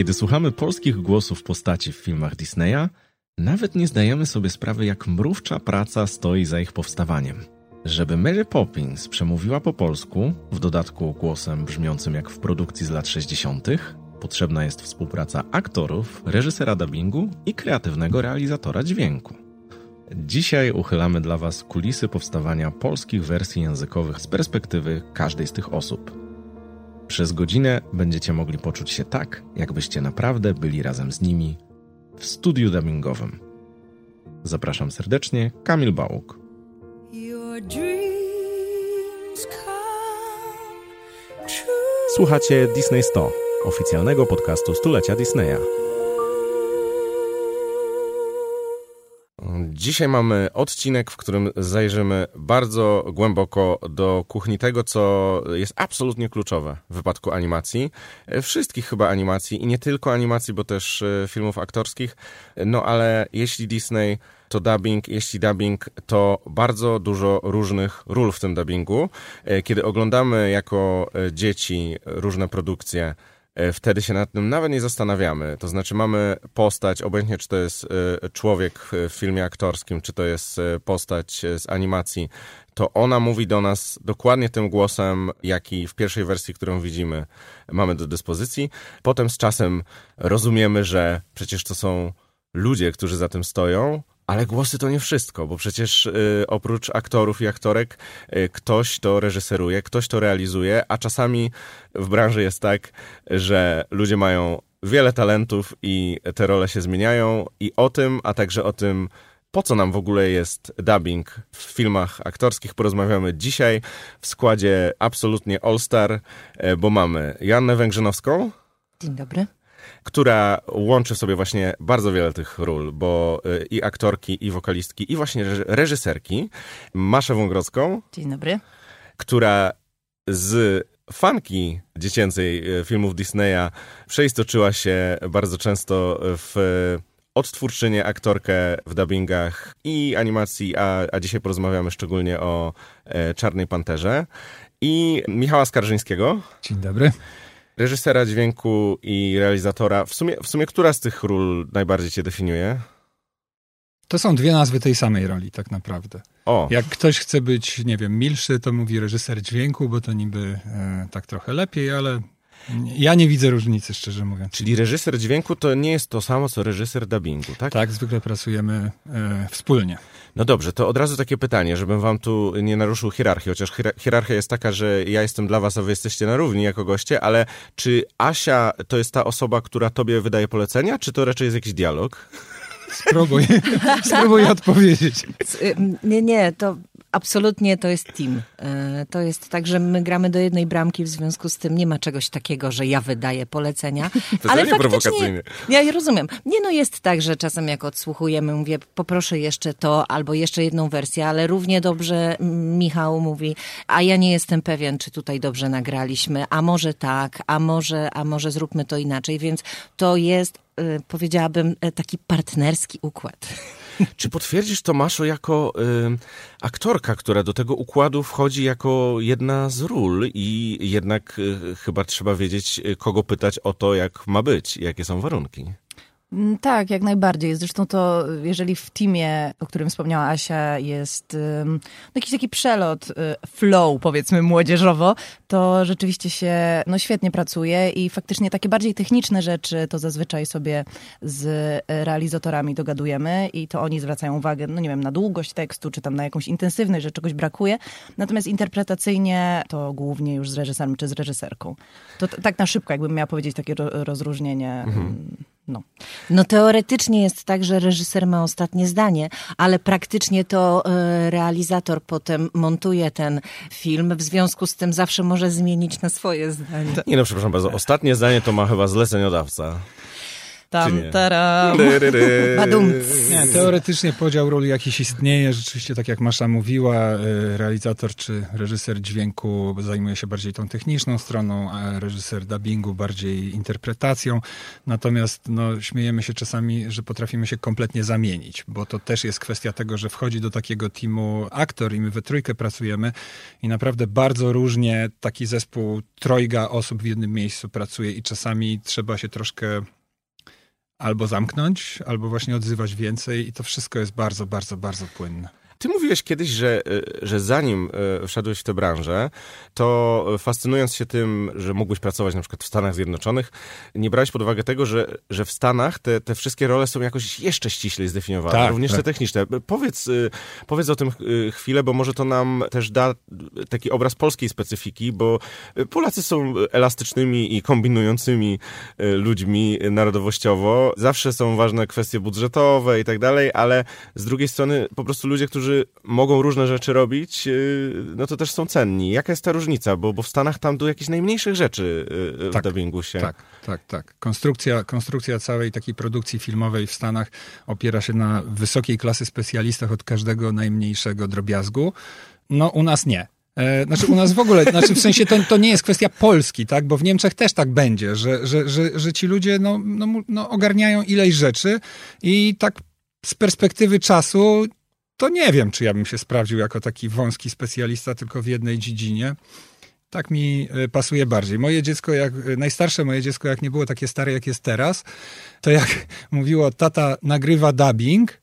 Kiedy słuchamy polskich głosów postaci w filmach Disneya, nawet nie zdajemy sobie sprawy, jak mrówcza praca stoi za ich powstawaniem. Żeby Mary Poppins przemówiła po polsku, w dodatku głosem brzmiącym jak w produkcji z lat 60., potrzebna jest współpraca aktorów, reżysera dubbingu i kreatywnego realizatora dźwięku. Dzisiaj uchylamy dla Was kulisy powstawania polskich wersji językowych z perspektywy każdej z tych osób. Przez godzinę będziecie mogli poczuć się tak, jakbyście naprawdę byli razem z nimi w studiu dubbingowym. Zapraszam serdecznie, Kamil Bałuk. Słuchacie Disney 100, oficjalnego podcastu stulecia Disneya. Dzisiaj mamy odcinek, w którym zajrzymy bardzo głęboko do kuchni tego, co jest absolutnie kluczowe w wypadku animacji. Wszystkich chyba animacji i nie tylko animacji, bo też e, filmów aktorskich. No ale jeśli Disney to dubbing, jeśli dubbing, to bardzo dużo różnych ról w tym dubbingu. E, kiedy oglądamy jako e, dzieci różne produkcje, wtedy się nad tym nawet nie zastanawiamy. To znaczy mamy postać, obojętnie czy to jest e, człowiek w filmie aktorskim, czy to jest e, postać z animacji, to ona mówi do nas dokładnie tym głosem, jaki w pierwszej wersji, którą widzimy, mamy do dyspozycji. Potem z czasem rozumiemy, że przecież to są ludzie, którzy za tym stoją, ale głosy to nie wszystko, bo przecież y, oprócz aktorów i aktorek y, ktoś to reżyseruje, ktoś to realizuje, a czasami w branży jest tak, że ludzie mają wiele talentów i te role się zmieniają i o tym, a także o tym, po co nam w ogóle jest dubbing w filmach aktorskich, porozmawiamy dzisiaj w składzie absolutnie all-star, y, bo mamy Jannę Węgrzynowską. Dzień dobry która łączy w sobie właśnie bardzo wiele tych ról, bo y, i aktorki, i wokalistki, i właśnie reżyserki. Maszę Wągrodzką. Dzień dobry. Która z fanki dziecięcej y, filmów Disneya przeistoczyła się bardzo często w odtwórczynię, aktorkę w dubbingach i animacji, a, a dzisiaj porozmawiamy szczególnie o e, Czarnej Panterze. I Michała Skarżyńskiego. Dzień dobry reżysera dźwięku i realizatora. W sumie, w sumie która z tych ról najbardziej cię definiuje? To są dwie nazwy tej samej roli, tak naprawdę. O. Jak ktoś chce być, nie wiem, milszy, to mówi reżyser dźwięku, bo to niby e, tak trochę lepiej, ale ja nie widzę różnicy, szczerze mówiąc. Czyli reżyser dźwięku to nie jest to samo, co reżyser dubbingu, tak? Tak, zwykle pracujemy e, wspólnie. No dobrze, to od razu takie pytanie, żebym wam tu nie naruszył hierarchii, chociaż hierarchia jest taka, że ja jestem dla was, a wy jesteście na równi jako goście, ale czy Asia to jest ta osoba, która tobie wydaje polecenia, czy to raczej jest jakiś dialog? Spróbuj, spróbuj odpowiedzieć. Nie, nie, to absolutnie to jest team. E, to jest tak, że my gramy do jednej bramki, w związku z tym nie ma czegoś takiego, że ja wydaję polecenia. To ale faktycznie, ja rozumiem. Nie, no jest tak, że czasem jak odsłuchujemy, mówię, poproszę jeszcze to, albo jeszcze jedną wersję, ale równie dobrze Michał mówi, a ja nie jestem pewien, czy tutaj dobrze nagraliśmy, a może tak, a może, a może zróbmy to inaczej, więc to jest, y, powiedziałabym, e, taki partnerski układ. Czy potwierdzisz Tomaszu jako y, aktorka, która do tego układu wchodzi jako jedna z ról i jednak y, chyba trzeba wiedzieć, kogo pytać o to, jak ma być, jakie są warunki? Mm, tak, jak najbardziej. Zresztą to, jeżeli w teamie, o którym wspomniała Asia, jest um, jakiś taki przelot, y, flow, powiedzmy młodzieżowo, to rzeczywiście się no, świetnie pracuje i faktycznie takie bardziej techniczne rzeczy to zazwyczaj sobie z realizatorami dogadujemy i to oni zwracają uwagę, no nie wiem, na długość tekstu, czy tam na jakąś intensywność, że czegoś brakuje. Natomiast interpretacyjnie to głównie już z reżyserem czy z reżyserką. To tak na szybko, jakbym miała powiedzieć takie rozróżnienie. Mhm. No. no teoretycznie jest tak, że reżyser ma ostatnie zdanie, ale praktycznie to e, realizator potem montuje ten film, w związku z tym zawsze może zmienić na swoje zdanie. Nie no, przepraszam bardzo, ostatnie zdanie to ma chyba zleceniodawca. Tam, taram. Nie, teoretycznie podział ról jakiś istnieje. Rzeczywiście, tak jak Masza mówiła, e, realizator czy reżyser dźwięku zajmuje się bardziej tą techniczną stroną, a reżyser dubbingu bardziej interpretacją. Natomiast no, śmiejemy się czasami, że potrafimy się kompletnie zamienić, bo to też jest kwestia tego, że wchodzi do takiego teamu aktor i my we trójkę pracujemy i naprawdę bardzo różnie taki zespół trojga osób w jednym miejscu pracuje i czasami trzeba się troszkę albo zamknąć, albo właśnie odzywać więcej i to wszystko jest bardzo, bardzo, bardzo płynne. Ty mówiłeś kiedyś, że, y, że zanim y, wszedłeś w tę branżę, to fascynując się tym, że mógłbyś pracować na przykład w Stanach Zjednoczonych, nie brałeś pod uwagę tego, że, że w Stanach te, te wszystkie role są jakoś jeszcze ściślej zdefiniowane, Tak, również te tak. techniczne. Powiedz, y, powiedz o tym chwilę, bo może to nam też da taki obraz polskiej specyfiki, bo Polacy są elastycznymi i kombinującymi ludźmi narodowościowo. Zawsze są ważne kwestie budżetowe i tak dalej, ale z drugiej strony po prostu ludzie, którzy mogą różne rzeczy robić, y, no to też są cenni. Jaka jest ta różnica? Bo, bo w Stanach tam do jakichś najmniejszych rzeczy y, y, w Tak, dubbingu się... Tak, tak, tak. Konstrukcja, konstrukcja całej takiej produkcji filmowej w Stanach opiera się na wysokiej klasy specjalistach od każdego najmniejszego drobiazgu. No u nas nie. E, Znaczy u nas w ogóle, znaczy w sensie to, to nie jest kwestia Polski, tak? Bo w Niemczech też tak będzie, że, że, że, że ci ludzie no, no, no, ogarniają ileś rzeczy i tak z perspektywy czasu to nie wiem, czy ja bym się sprawdził jako taki wąski specjalista tylko w jednej dziedzinie. Tak mi e, pasuje bardziej. Moje dziecko, jak, e, najstarsze moje dziecko, jak nie było takie stare, jak jest teraz, to jak mówiło, tata nagrywa dubbing,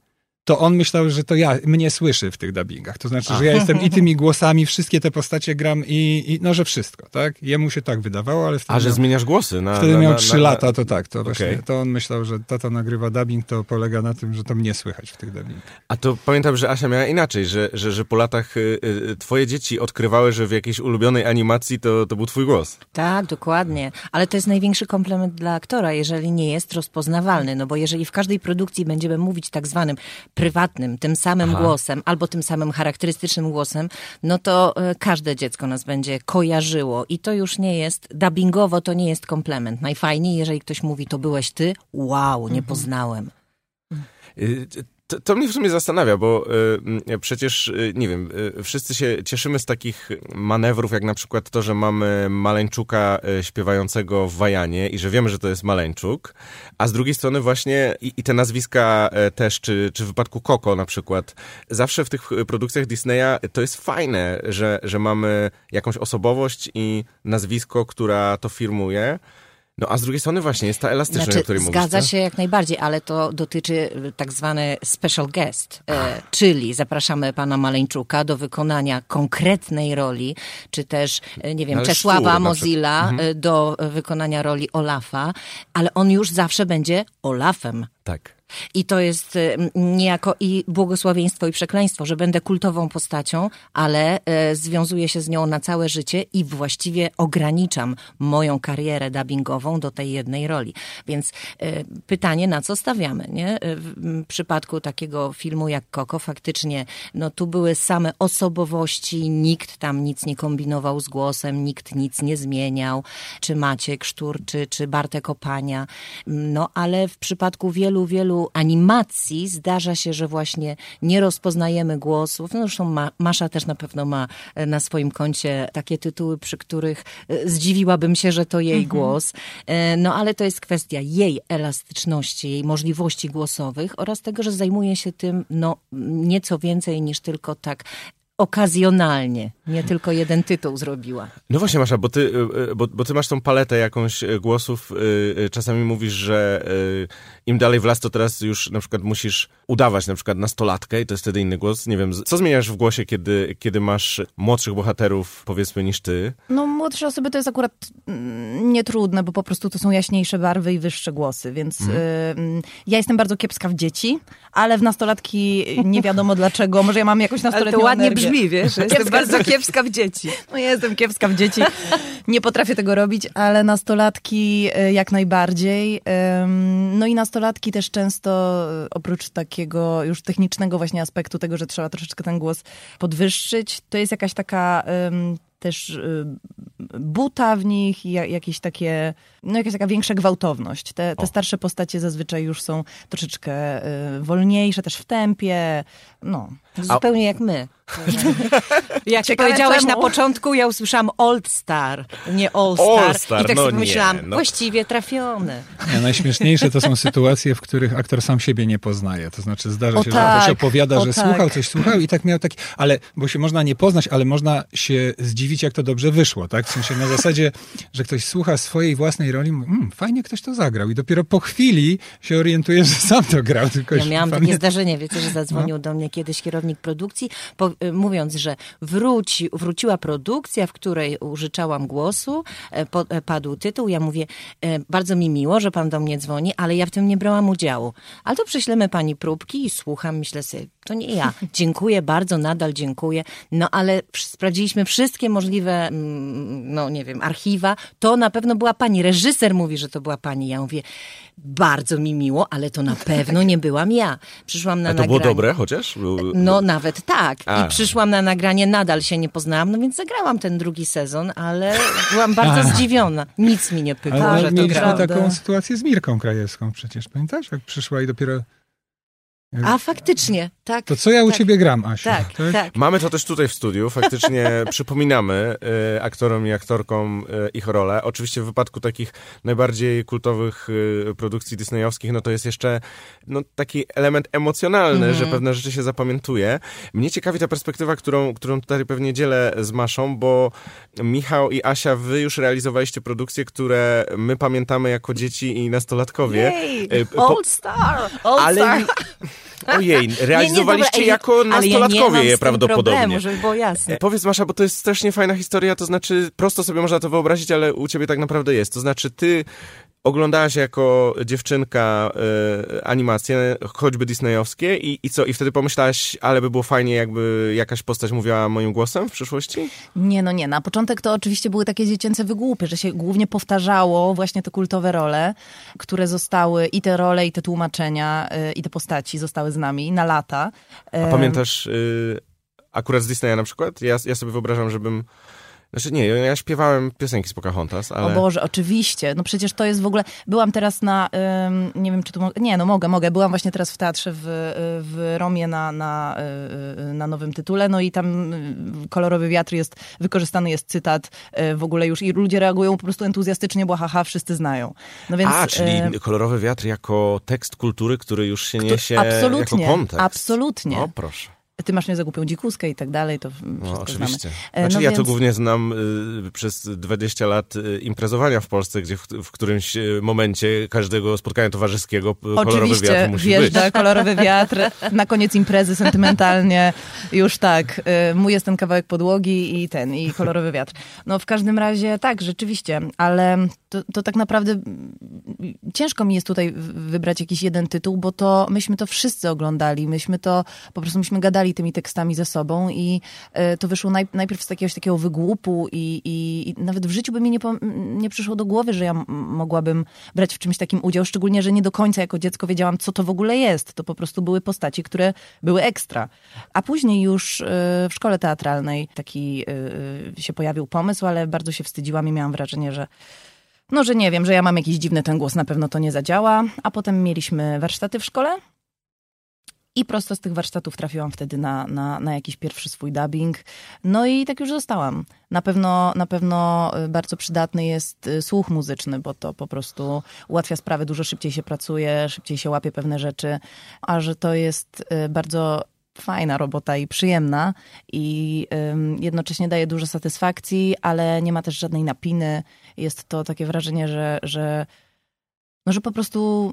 to on myślał, że to ja, mnie słyszy w tych dubbingach. To znaczy, że ja jestem i tymi głosami, wszystkie te postacie gram i, i no, że wszystko, tak? Jemu się tak wydawało, ale wtedy A, że miał, zmieniasz głosy? Na, wtedy na, miał trzy lata, to tak, to właśnie, Okej. to on myślał, że tata nagrywa dubbing, to polega na tym, że to mnie słychać w tych dubbingach. A to pamiętam, że Asia miała inaczej, że, że, że po latach y, y, twoje dzieci odkrywały, że w jakiejś ulubionej animacji to, to był twój głos. Tak, dokładnie. Ale to jest największy komplement dla aktora, jeżeli nie jest rozpoznawalny. No bo jeżeli w każdej produkcji będziemy mówić tak zwanym prywatnym, tym samym Aha. głosem, albo tym samym charakterystycznym głosem, no to e, każde dziecko nas będzie kojarzyło. I to już nie jest, dubbingowo to nie jest komplement. Najfajniej, jeżeli ktoś mówi, to byłeś ty, wow, nie poznałem. To, to mnie w sumie zastanawia, bo y, y, przecież, y, nie wiem, y, wszyscy się cieszymy z takich manewrów, jak na przykład to, że mamy Maleńczuka y, śpiewającego w Wajanie i że wiemy, że to jest Maleńczuk, a z drugiej strony właśnie i, i te nazwiska y, też, czy, czy w wypadku Koko na przykład, zawsze w tych y, produkcjach Disneya to jest fajne, że, że mamy jakąś osobowość i nazwisko, która to firmuje. No a z drugiej strony właśnie jest ta elastyczność, o której mówisz. Znaczy, zgadza się jak najbardziej, ale to dotyczy y, tak zwany special guest, e, czyli zapraszamy pana Maleńczuka do wykonania konkretnej roli, czy też, e, nie wiem, Ale Czesława szczur Mozilla Mhm. e, do e, wykonania roli Olafa, ale on już zawsze będzie Olafem. Tak. I to jest y, niejako i błogosławieństwo i przekleństwo, że będę kultową postacią, ale e, związuję się z nią na całe życie i właściwie ograniczam moją karierę dubbingową do tej jednej roli. Więc e, pytanie, na co stawiamy, nie? E, W przypadku takiego filmu jak Koko, faktycznie, no tu były same osobowości, nikt tam nic nie kombinował z głosem, nikt nic nie zmieniał, czy Maciek Sztur, czy, czy Bartek Opania. No ale w przypadku wielu, wielu animacji zdarza się, że właśnie nie rozpoznajemy głosów. No zresztą Ma, Masza też na pewno ma e, na swoim koncie takie tytuły, przy których e, zdziwiłabym się, że to jej głos. E, No ale to jest kwestia jej elastyczności, jej możliwości głosowych oraz tego, że zajmuje się tym no nieco więcej niż tylko tak okazjonalnie. Nie tylko jeden tytuł zrobiła. No właśnie, Masza, bo ty, y, y, bo, bo ty masz tą paletę jakąś y, głosów. Czasami mówisz, że im dalej w las, to teraz już na przykład musisz udawać na przykład nastolatkę i to jest wtedy inny głos. Nie wiem, co zmieniasz w głosie, kiedy, kiedy masz młodszych bohaterów, powiedzmy, niż ty? No młodsze osoby to jest akurat mm, nietrudne, bo po prostu to są jaśniejsze barwy i wyższe głosy, więc Mhm. y, ja jestem bardzo kiepska w dzieci, ale w nastolatki nie wiadomo dlaczego, może ja mam jakąś Ale nastoletnią to ładnie energię. Brzmi, wiesz? Jestem Kiepska bardzo kiepska w dzieci. No ja jestem kiepska w dzieci, nie potrafię tego robić, ale nastolatki y, jak najbardziej. No i nastolatki też często, y, oprócz takiego już technicznego właśnie aspektu tego, że trzeba troszeczkę ten głos podwyższyć, to jest jakaś taka też y, buta w nich i ja- jakieś takie, no jakaś taka większa gwałtowność. Te, te starsze postacie zazwyczaj już są troszeczkę y, wolniejsze też w tempie, no. Zupełnie jak my. Jak Ciekawe powiedziałeś czemu. na początku, ja usłyszałam Old Star, nie All Star. All Star, I tak no sobie nie, myślałam, no. właściwie trafione. Nie, najśmieszniejsze to są sytuacje, w których aktor sam siebie nie poznaje. To znaczy zdarza O się, tak, że ktoś opowiada, że tak. słuchał, coś słuchał i tak miał taki, ale, bo się można nie poznać, ale można się zdziwić, jak to dobrze wyszło, tak? W sensie na zasadzie, że ktoś słucha swojej własnej roli, mówi, mm, fajnie ktoś to zagrał i dopiero po chwili się orientuje, że sam to grał, tylko Ja miałam takie zdarzenie, wiecie, że zadzwonił No. do mnie kiedyś kierownik produkcji, po, y, mówiąc, że wróci, wróciła produkcja, w której użyczałam głosu, e, po, e, padł tytuł, ja mówię, e, bardzo mi miło, że pan do mnie dzwoni, ale ja w tym nie brałam udziału. Ale to przyślemy pani próbki i słucham, myślę sobie, to nie ja. Dziękuję bardzo, nadal dziękuję. No ale sprawdziliśmy wszystkie możliwe, mm, no nie wiem, archiwa. To na pewno była pani. Reżyser mówi, że to była pani. Ja mówię, bardzo mi miło, ale to na pewno nie byłam ja. Przyszłam na A to nagranie. było dobre chociaż? No nawet tak. A. I przyszłam na nagranie, nadal się nie poznałam, no więc zagrałam ten drugi sezon, ale byłam bardzo zdziwiona. Nic mi nie pykło, Ale że to mieliśmy prawda. taką sytuację z Mirką Krajewską przecież, pamiętasz? Jak przyszła i dopiero... A faktycznie, tak. To co ja u tak, ciebie gram, Asiu? Tak, tak. Mamy to też tutaj w studiu. Faktycznie przypominamy y, aktorom i aktorkom y, ich rolę. Oczywiście w wypadku takich najbardziej kultowych y, produkcji disneyowskich, no to jest jeszcze no, taki element emocjonalny, że pewne rzeczy się zapamiętuje. Mnie ciekawi ta perspektywa, którą, którą tutaj pewnie dzielę z Maszą, bo Michał i Asia, wy już realizowaliście produkcje, które my pamiętamy jako dzieci i nastolatkowie. Y, po- All Star! All ale Star! ojej, realizowaliście dobra, ej, jako ale ja nie nastolatkowie mam je prawdopodobnie. Problemu, żeby było jasne. E, Powiedz Masza, bo to jest strasznie fajna historia, to znaczy prosto sobie można to wyobrazić, ale u ciebie tak naprawdę jest. To znaczy ty oglądałaś jako dziewczynka e, animacje, choćby disneyowskie i, i co? I wtedy pomyślałaś, ale by było fajnie, jakby jakaś postać mówiła moim głosem w przyszłości? Nie, no nie. Na początek to oczywiście były takie dziecięce wygłupy, że się głównie powtarzało właśnie te kultowe role, które zostały i te role, i te tłumaczenia, y, i te postaci zostały z nami na lata. A Em, pamiętasz y, akurat z Disneya na przykład? Ja, ja sobie wyobrażam, żebym... Znaczy nie, ja śpiewałem piosenki z Pocahontas, ale... O Boże, oczywiście. No przecież to jest w ogóle... Byłam teraz na... ym, nie wiem, czy tu... mo- Nie, no mogę, mogę. Byłam właśnie teraz w teatrze w, w Romie na, na, y, na nowym tytule, no i tam y, kolorowy wiatr jest... Wykorzystany jest cytat y, w ogóle już i ludzie reagują po prostu entuzjastycznie, bo haha, wszyscy znają. No więc... A, czyli y, kolorowy wiatr jako tekst kultury, który już się niesie absolutnie, jako kontekst. absolutnie. O, proszę. Ty masz mnie za głupią dzikuskę i tak dalej, to No, wszystko oczywiście. znamy. E, Znaczy, no ja to więc- głównie znam y, przez 20 lat y, imprezowania w Polsce, gdzie w, w którymś y, momencie każdego spotkania towarzyskiego y, kolorowy wiatr Oczywiście musi wjeżdża być. kolorowy wiatr na koniec imprezy sentymentalnie. Już tak, y, mój jest ten kawałek podłogi i ten, i kolorowy wiatr. No w każdym razie tak, rzeczywiście, ale to, to tak naprawdę mm, ciężko mi jest tutaj wybrać jakiś jeden tytuł, bo to myśmy to wszyscy oglądali, myśmy to, po prostu myśmy gadali tymi tekstami ze sobą i y, to wyszło naj, najpierw z jakiegoś takiego wygłupu i, i, i nawet w życiu by mi nie, nie przyszło do głowy, że ja mogłabym brać w czymś takim udział, szczególnie, że nie do końca jako dziecko wiedziałam, co to w ogóle jest. To po prostu były postaci, które były ekstra. A później już y, w szkole teatralnej taki y, się pojawił pomysł, ale bardzo się wstydziłam i miałam wrażenie, że no, że nie wiem, że ja mam jakiś dziwny ten głos, na pewno to nie zadziała. A potem mieliśmy warsztaty w szkole i prosto z tych warsztatów trafiłam wtedy na, na, na jakiś pierwszy swój dubbing. No i tak już zostałam. Na pewno, na pewno y, bardzo przydatny jest y, słuch muzyczny, bo to po prostu ułatwia sprawę, dużo szybciej się pracuje, szybciej się łapie pewne rzeczy, a że to jest y, bardzo fajna robota i przyjemna i ym, jednocześnie daje dużo satysfakcji, ale nie ma też żadnej napiny. Jest to takie wrażenie, że, że, no, że po prostu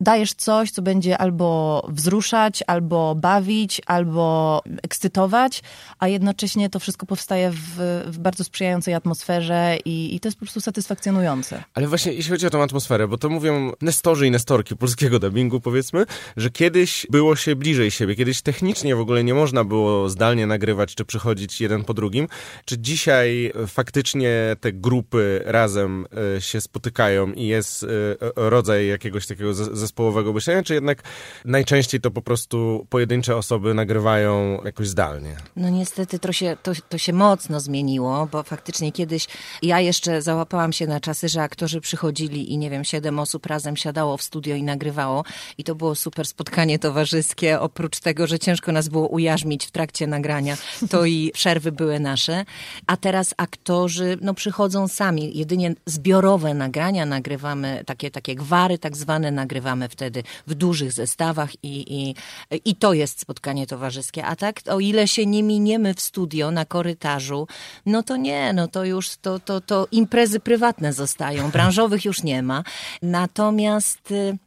dajesz coś, co będzie albo wzruszać, albo bawić, albo ekscytować, a jednocześnie to wszystko powstaje w, w bardzo sprzyjającej atmosferze i, i to jest po prostu satysfakcjonujące. Ale właśnie jeśli chodzi o tą atmosferę, bo to mówią nestorzy i nestorki polskiego dubbingu, powiedzmy, że kiedyś było się bliżej siebie, kiedyś technicznie w ogóle nie można było zdalnie nagrywać czy przychodzić jeden po drugim. Czy dzisiaj e, faktycznie te grupy razem e, się spotykają i jest e, rodzaj jakiegoś takiego ze- zespołowego myślenia, czy jednak najczęściej to po prostu pojedyncze osoby nagrywają jakoś zdalnie? No niestety to się, to, to się mocno zmieniło, bo faktycznie kiedyś ja jeszcze załapałam się na czasy, że aktorzy przychodzili i nie wiem, siedem osób razem siadało w studio i nagrywało i to było super spotkanie towarzyskie, oprócz tego, że ciężko nas było ujarzmić w trakcie nagrania, to i przerwy były nasze, a teraz aktorzy no przychodzą sami, jedynie zbiorowe nagrania nagrywamy, takie, takie gwary tak zwane nagrywamy wtedy w dużych zestawach i, i, i to jest spotkanie towarzyskie, a tak o ile się nie miniemy w studio na korytarzu, no to nie, no to już to, to, to imprezy prywatne zostają, branżowych już nie ma. Natomiast y,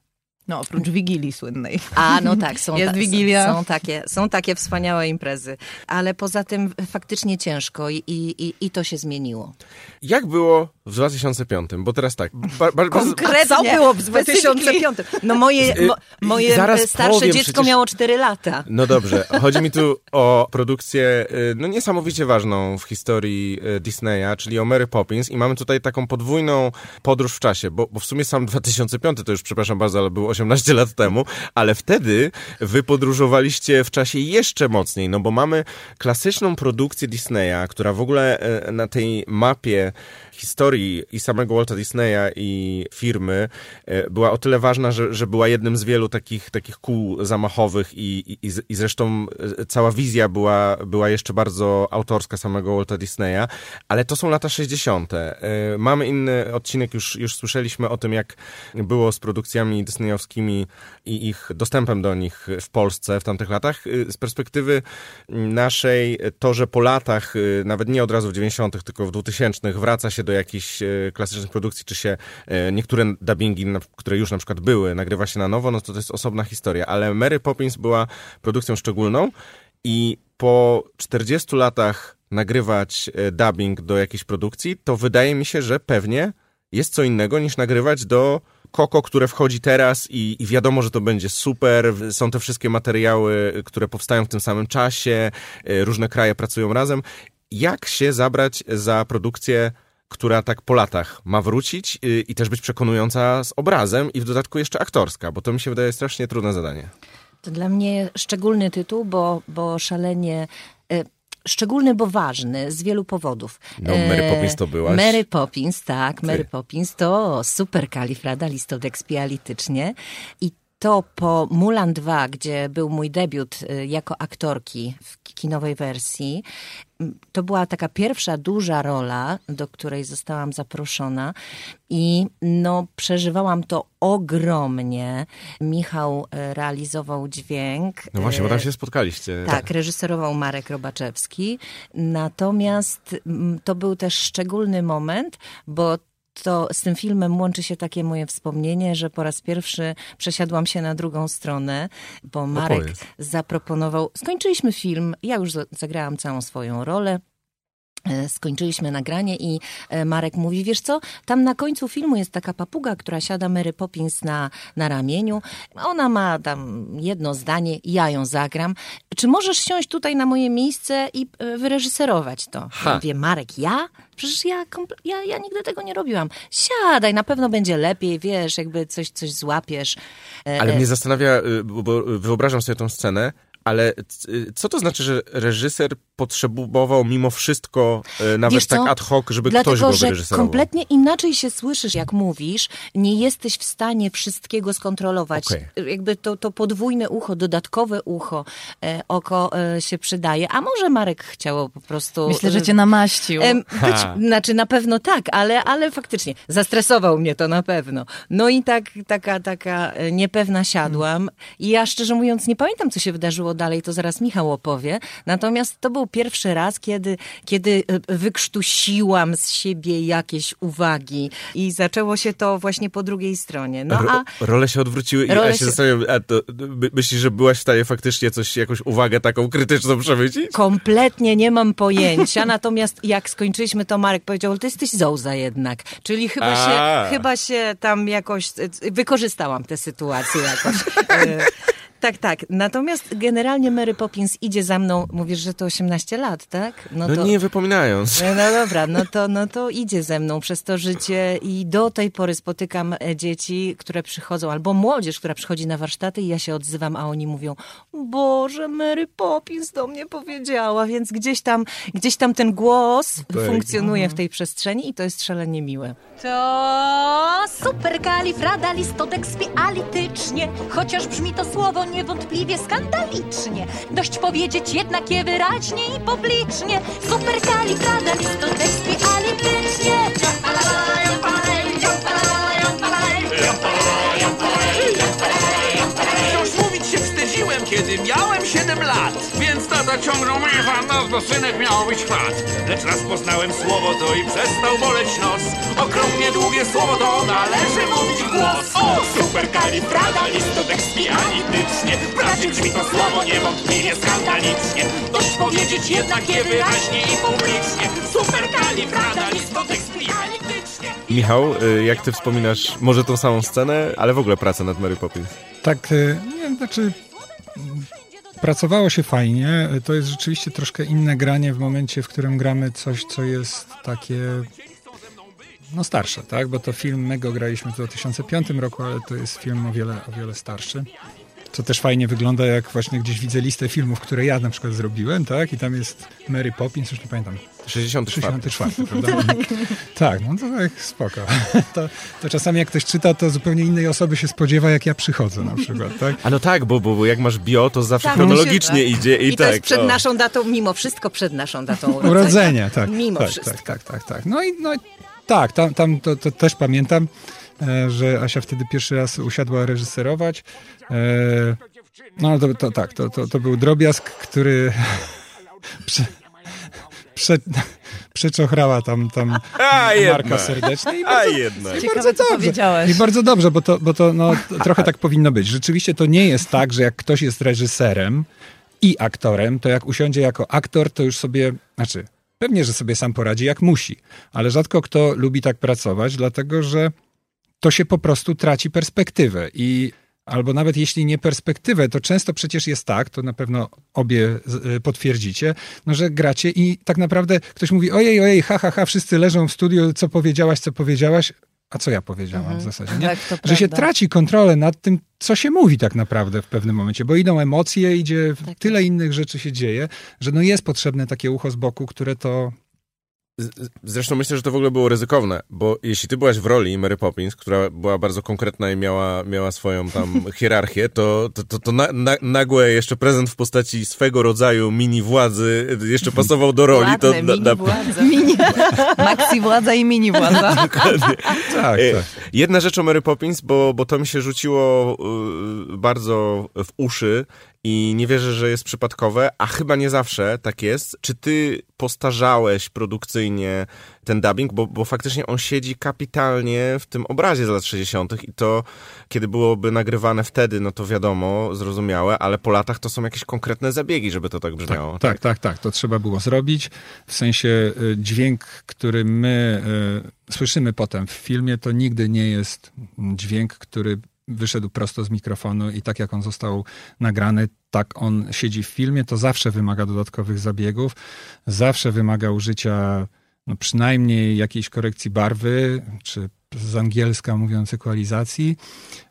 No, oprócz Wigilii słynnej. a, no tak, są, Jest ta- Wigilia. Są, są, takie, są takie wspaniałe imprezy, ale poza tym faktycznie ciężko i, i, i to się zmieniło. Jak było w 2005? Bo teraz tak, ba, ba, Konkretnie. Co było w 2005? No moje, mo, moje starsze powiem, dziecko przecież- miało 4 lata. No dobrze, chodzi mi tu o produkcję y, no niesamowicie ważną w historii y, Disneya, czyli o Mary Poppins i mamy tutaj taką podwójną podróż w czasie, bo, bo w sumie sam 2005 to już, przepraszam bardzo, ale było 18 lat temu, ale wtedy wy podróżowaliście w czasie jeszcze mocniej, no bo mamy klasyczną produkcję Disneya, która w ogóle y, na tej mapie historii i samego Walta Disneya i firmy e, była o tyle ważna, że, że była jednym z wielu takich, takich kół zamachowych i, i, i zresztą e, cała wizja była, była jeszcze bardzo autorska samego Walta Disneya, ale to są lata 60. E, Mamy inny odcinek, już, już słyszeliśmy o tym, jak było z produkcjami disneyowskimi i ich dostępem do nich w Polsce w tamtych latach. Z perspektywy naszej, to, że po latach, nawet nie od razu w 90., tylko w 2000 wraca się do jakichś e, klasycznych produkcji, czy się e, niektóre dubbingi, które już na przykład były, nagrywa się na nowo, no to to jest osobna historia. Ale Mary Poppins była produkcją szczególną i po 40 latach nagrywać e, dubbing do jakiejś produkcji, to wydaje mi się, że pewnie jest co innego niż nagrywać do Koko, które wchodzi teraz i, i wiadomo, że to będzie super. Są te wszystkie materiały, które powstają w tym samym czasie, różne kraje pracują razem. Jak się zabrać za produkcję, która tak po latach ma wrócić y, i też być przekonująca z obrazem i w dodatku jeszcze aktorska, bo to mi się wydaje strasznie trudne zadanie. To dla mnie szczególny tytuł, bo, bo szalenie. E, Szczególny, bo ważny z wielu powodów. No, Mary E, Poppins to byłaś. Mary Poppins, tak. Mary Ty. Poppins to super kalifradalistodekspialitycznie. I to po Mulan 2, gdzie był mój debiut y, jako aktorki w kinowej wersji, to była taka pierwsza duża rola, do której zostałam zaproszona i no, przeżywałam to ogromnie. Michał e, realizował dźwięk. No właśnie, bo tam e, się spotkaliście. tak, reżyserował Marek Robaczewski. Natomiast to był też szczególny moment, bo to z tym filmem łączy się takie moje wspomnienie, że po raz pierwszy przesiadłam się na drugą stronę, bo Marek Opowiedz. zaproponował. Skończyliśmy film, ja już za- zagrałam całą swoją rolę. E, Skończyliśmy nagranie i e, Marek mówi, wiesz co, tam na końcu filmu jest taka papuga, która siada Mary Poppins na, na ramieniu. Ona ma tam jedno zdanie, ja ją zagram. Czy możesz siąść tutaj na moje miejsce i e, wyreżyserować to? Ha. Mówię, Marek, ja? Przecież ja, ja, ja nigdy tego nie robiłam. Siadaj, na pewno będzie lepiej, wiesz, jakby coś, coś złapiesz. Ale mnie zastanawia, y, bo bo wyobrażam sobie tą scenę, ale y, co to znaczy, że reżyser potrzebował mimo wszystko y, nawet Wiesz co? tak ad hoc, żeby Dlatego, ktoś go że wyreżyserował? kompletnie inaczej się słyszysz, jak mówisz. Nie jesteś w stanie wszystkiego skontrolować. Okej. Jakby to, to podwójne ucho, dodatkowe ucho, e, oko e, się przydaje. A może Marek chciał po prostu... Myślę, że e, cię namaścił. Być, znaczy na pewno tak, ale, ale faktycznie zastresował mnie to na pewno. No i tak, taka, taka e, niepewna siadłam i ja szczerze mówiąc nie pamiętam, co się wydarzyło dalej, to zaraz Michał opowie. Natomiast to był pierwszy raz, kiedy, kiedy e, wykrztusiłam z siebie jakieś uwagi i zaczęło się to właśnie po drugiej stronie. No a Role się odwróciły i ja się się- zastanawiam, a to, my- myślisz, że byłaś w stanie faktycznie coś, jakąś uwagę taką krytyczną przemycić? Kompletnie nie mam pojęcia, natomiast jak skończyliśmy, to Marek powiedział, ty jesteś Zouza jednak, czyli chyba A. się, chyba się tam jakoś, e, wykorzystałam tę sytuację jakoś. Tak, tak. Natomiast generalnie Mary Poppins idzie za mną, mówisz, że to 18 lat, tak? No, to... nie wypominając. No, no dobra, no to, no to idzie ze mną przez to życie i do tej pory spotykam e, dzieci, które przychodzą, albo młodzież, która przychodzi na warsztaty i ja się odzywam, a oni mówią, Boże, Mary Poppins do mnie powiedziała, więc gdzieś tam, gdzieś tam ten głos tak. funkcjonuje w tej przestrzeni i to jest szalenie miłe. To superkalifradalistotekspialitycznie, chociaż brzmi to słowo niewątpliwie skandalicznie. Dość powiedzieć jednak je wyraźnie i publicznie. Superkalifradalistotekspialitycznie. kiedy miałem 7 lat. Więc tata ciągnął mnie nas, bo synek miał być chwat. Lecz raz poznałem słowo to i przestał boleć nos. Okrągnie długie słowo to należy mówić głos. O, superkalifradalistotekspialitycznie. Wprawdzie brzmi to słowo niewątpliwie skandalicznie. Dość powiedzieć jednak je wyraźnie i publicznie. Superkalifradalistotekspialitycznie. Michał, y, jak ty wspominasz może tą samą scenę, ale w ogóle pracę nad Mary Poppins? Tak, y, nie, znaczy Pracowało się fajnie. To jest rzeczywiście troszkę inne granie w momencie, w którym gramy coś, co jest takie no starsze, tak? Bo to film, my go graliśmy w 2005 roku, ale to jest film o wiele, o wiele starszy. Co też fajnie wygląda, jak właśnie gdzieś widzę listę filmów, które ja na przykład zrobiłem, tak? I tam jest Mary Poppins, już nie pamiętam. 64. 64, prawda? tak. tak, no to tak, spoko. To, to, czasami jak ktoś czyta, to zupełnie innej osoby się spodziewa, jak ja przychodzę na przykład, tak? A no tak, bo, bo, bo jak masz bio, to zawsze tak, chronologicznie się, idzie i, I tak. to jest przed o. naszą datą, mimo wszystko przed naszą datą urodzenia. urodzenia. tak. Mimo tak, wszystko. Tak, tak, tak, tak. No i no, tak, tam, tam to, to też pamiętam, że Asia wtedy pierwszy raz usiadła reżyserować. E, no to, to tak, to, to, to był drobiazg, który prze, prze, przeczochrała tam, tam A, Marka serdecznie. I bardzo, A jednak. I Ciekawe, bardzo dobrze. Powiedziałeś. I bardzo dobrze, bo to, bo to no, trochę tak powinno być. Rzeczywiście to nie jest tak, że jak ktoś jest reżyserem i aktorem, to jak usiądzie jako aktor, to już sobie, znaczy pewnie, że sobie sam poradzi jak musi, ale rzadko kto lubi tak pracować, dlatego że to się po prostu traci perspektywę i albo nawet jeśli nie perspektywę, to często przecież jest tak, to na pewno obie y, potwierdzicie, no, że gracie i tak naprawdę ktoś mówi, ojej, ojej, ha, ha, ha, wszyscy leżą w studiu, co powiedziałaś, co powiedziałaś, a co ja powiedziałam mhm. w zasadzie, nie? Tak, że się traci kontrolę nad tym, co się mówi tak naprawdę w pewnym momencie, bo idą emocje, idzie tak, tyle innych rzeczy się dzieje, że no jest potrzebne takie ucho z boku, które to Zresztą myślę, że to w ogóle było ryzykowne, bo jeśli ty byłaś w roli Mary Poppins, która była bardzo konkretna i miała, miała swoją tam hierarchię, to, to, to, to na, na, nagłe jeszcze prezent w postaci swego rodzaju mini władzy jeszcze pasował do roli. Ładne, to, mini na, władza. Mini, maxi władza i mini władza. Dokładnie. tak, e, tak. Jedna rzecz o Mary Poppins, bo, bo to mi się rzuciło y, bardzo w uszy i nie wierzę, że jest przypadkowe, a chyba nie zawsze tak jest. Czy ty postarzałeś produkcyjnie ten dubbing, bo, bo faktycznie on siedzi kapitalnie w tym obrazie z lat 60. i to, kiedy byłoby nagrywane wtedy, no to wiadomo, zrozumiałe, ale po latach to są jakieś konkretne zabiegi, żeby to tak brzmiało. Tak, tak, tak, tak. to trzeba było zrobić. W sensie y, dźwięk, który my y, słyszymy potem w filmie, to nigdy nie jest dźwięk, który wyszedł prosto z mikrofonu i tak jak on został nagrany, tak on siedzi w filmie, to zawsze wymaga dodatkowych zabiegów, zawsze wymaga użycia no przynajmniej jakiejś korekcji barwy, czy z angielska mówiąc ekwalizacji,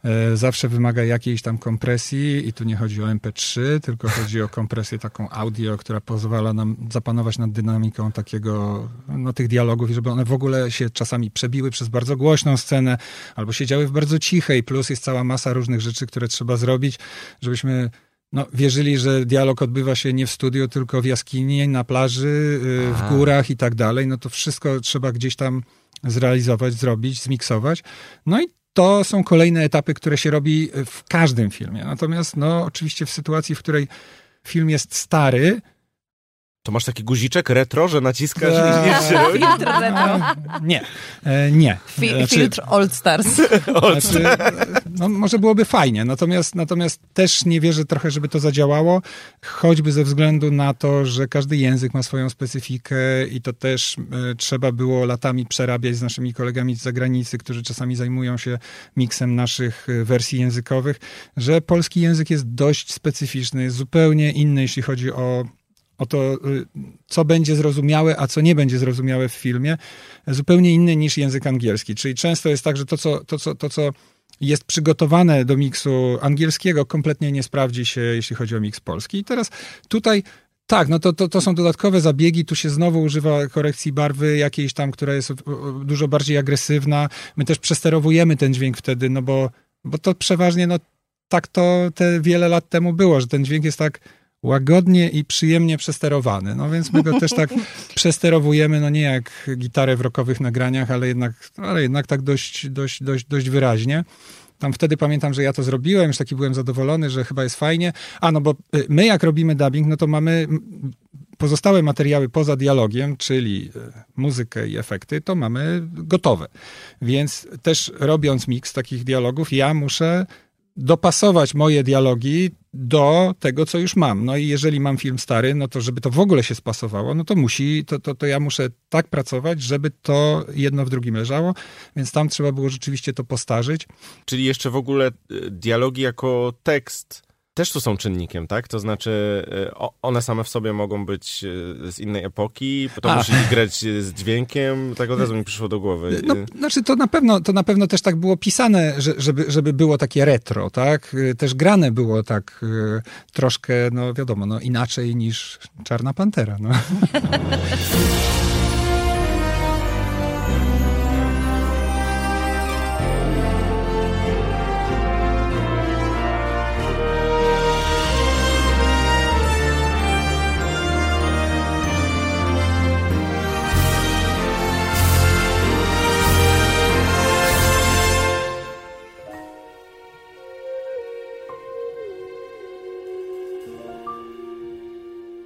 e, zawsze wymaga jakiejś tam kompresji i tu nie chodzi o MP3, tylko chodzi o kompresję taką audio, która pozwala nam zapanować nad dynamiką takiego, no tych dialogów i żeby one w ogóle się czasami przebiły przez bardzo głośną scenę albo siedziały w bardzo cichej, plus jest cała masa różnych rzeczy, które trzeba zrobić, żebyśmy no, wierzyli, że dialog odbywa się nie w studiu, tylko w jaskini, na plaży, y, w górach i tak dalej, no to wszystko trzeba gdzieś tam zrealizować, zrobić, zmiksować. No i to są kolejne etapy, które się robi w każdym filmie. Natomiast, no, oczywiście w sytuacji, w której film jest stary, To masz taki guziczek retro, że naciskasz Tak. i nie Filtr retro. Nie, e, nie. Fi- Znaczy- Filtr Old Stars. Znaczy, no, może byłoby fajnie, natomiast, natomiast też nie wierzę trochę, żeby to zadziałało, choćby ze względu na to, że każdy język ma swoją specyfikę i to też e, trzeba było latami przerabiać z naszymi kolegami z zagranicy, którzy czasami zajmują się miksem naszych e, wersji językowych, że polski język jest dość specyficzny, jest zupełnie inny, jeśli chodzi o o to, y, co będzie zrozumiałe, a co nie będzie zrozumiałe w filmie, zupełnie inny niż język angielski. Czyli często jest tak, że to, co, to, co, to, co jest przygotowane do miksu angielskiego, kompletnie nie sprawdzi się, jeśli chodzi o miks polski. I teraz tutaj tak, no to, to, to są dodatkowe zabiegi, tu się znowu używa korekcji barwy jakiejś tam, która jest dużo bardziej agresywna. My też przesterowujemy ten dźwięk wtedy, no bo, bo to przeważnie, no tak to te wiele lat temu było, że ten dźwięk jest tak łagodnie i przyjemnie przesterowany. No więc my go też tak przesterowujemy, no nie jak gitarę w rockowych nagraniach, ale jednak, ale jednak tak dość, dość, dość, dość wyraźnie. Tam wtedy pamiętam, że ja to zrobiłem, już taki byłem zadowolony, że chyba jest fajnie. A no bo y, my jak robimy dubbing, no to mamy pozostałe materiały poza dialogiem, czyli y, muzykę i efekty, to mamy gotowe. Więc też robiąc miks takich dialogów, ja muszę dopasować moje dialogi do tego, co już mam. No i jeżeli mam film stary, no to żeby to w ogóle się spasowało, no to musi, to, to, to ja muszę tak pracować, żeby to jedno w drugim leżało, więc tam trzeba było rzeczywiście to postarzyć. Czyli jeszcze w ogóle y, dialogi jako tekst też tu są czynnikiem, tak? To znaczy y, one same w sobie mogą być y, z innej epoki, to A. musi grać y, z dźwiękiem, tak od razu mi przyszło do głowy. No, Y, znaczy to na pewno, to na pewno też tak było pisane, że, żeby, żeby było takie retro, tak? Też grane było tak troszkę, no wiadomo, no inaczej niż Czarna Pantera, no.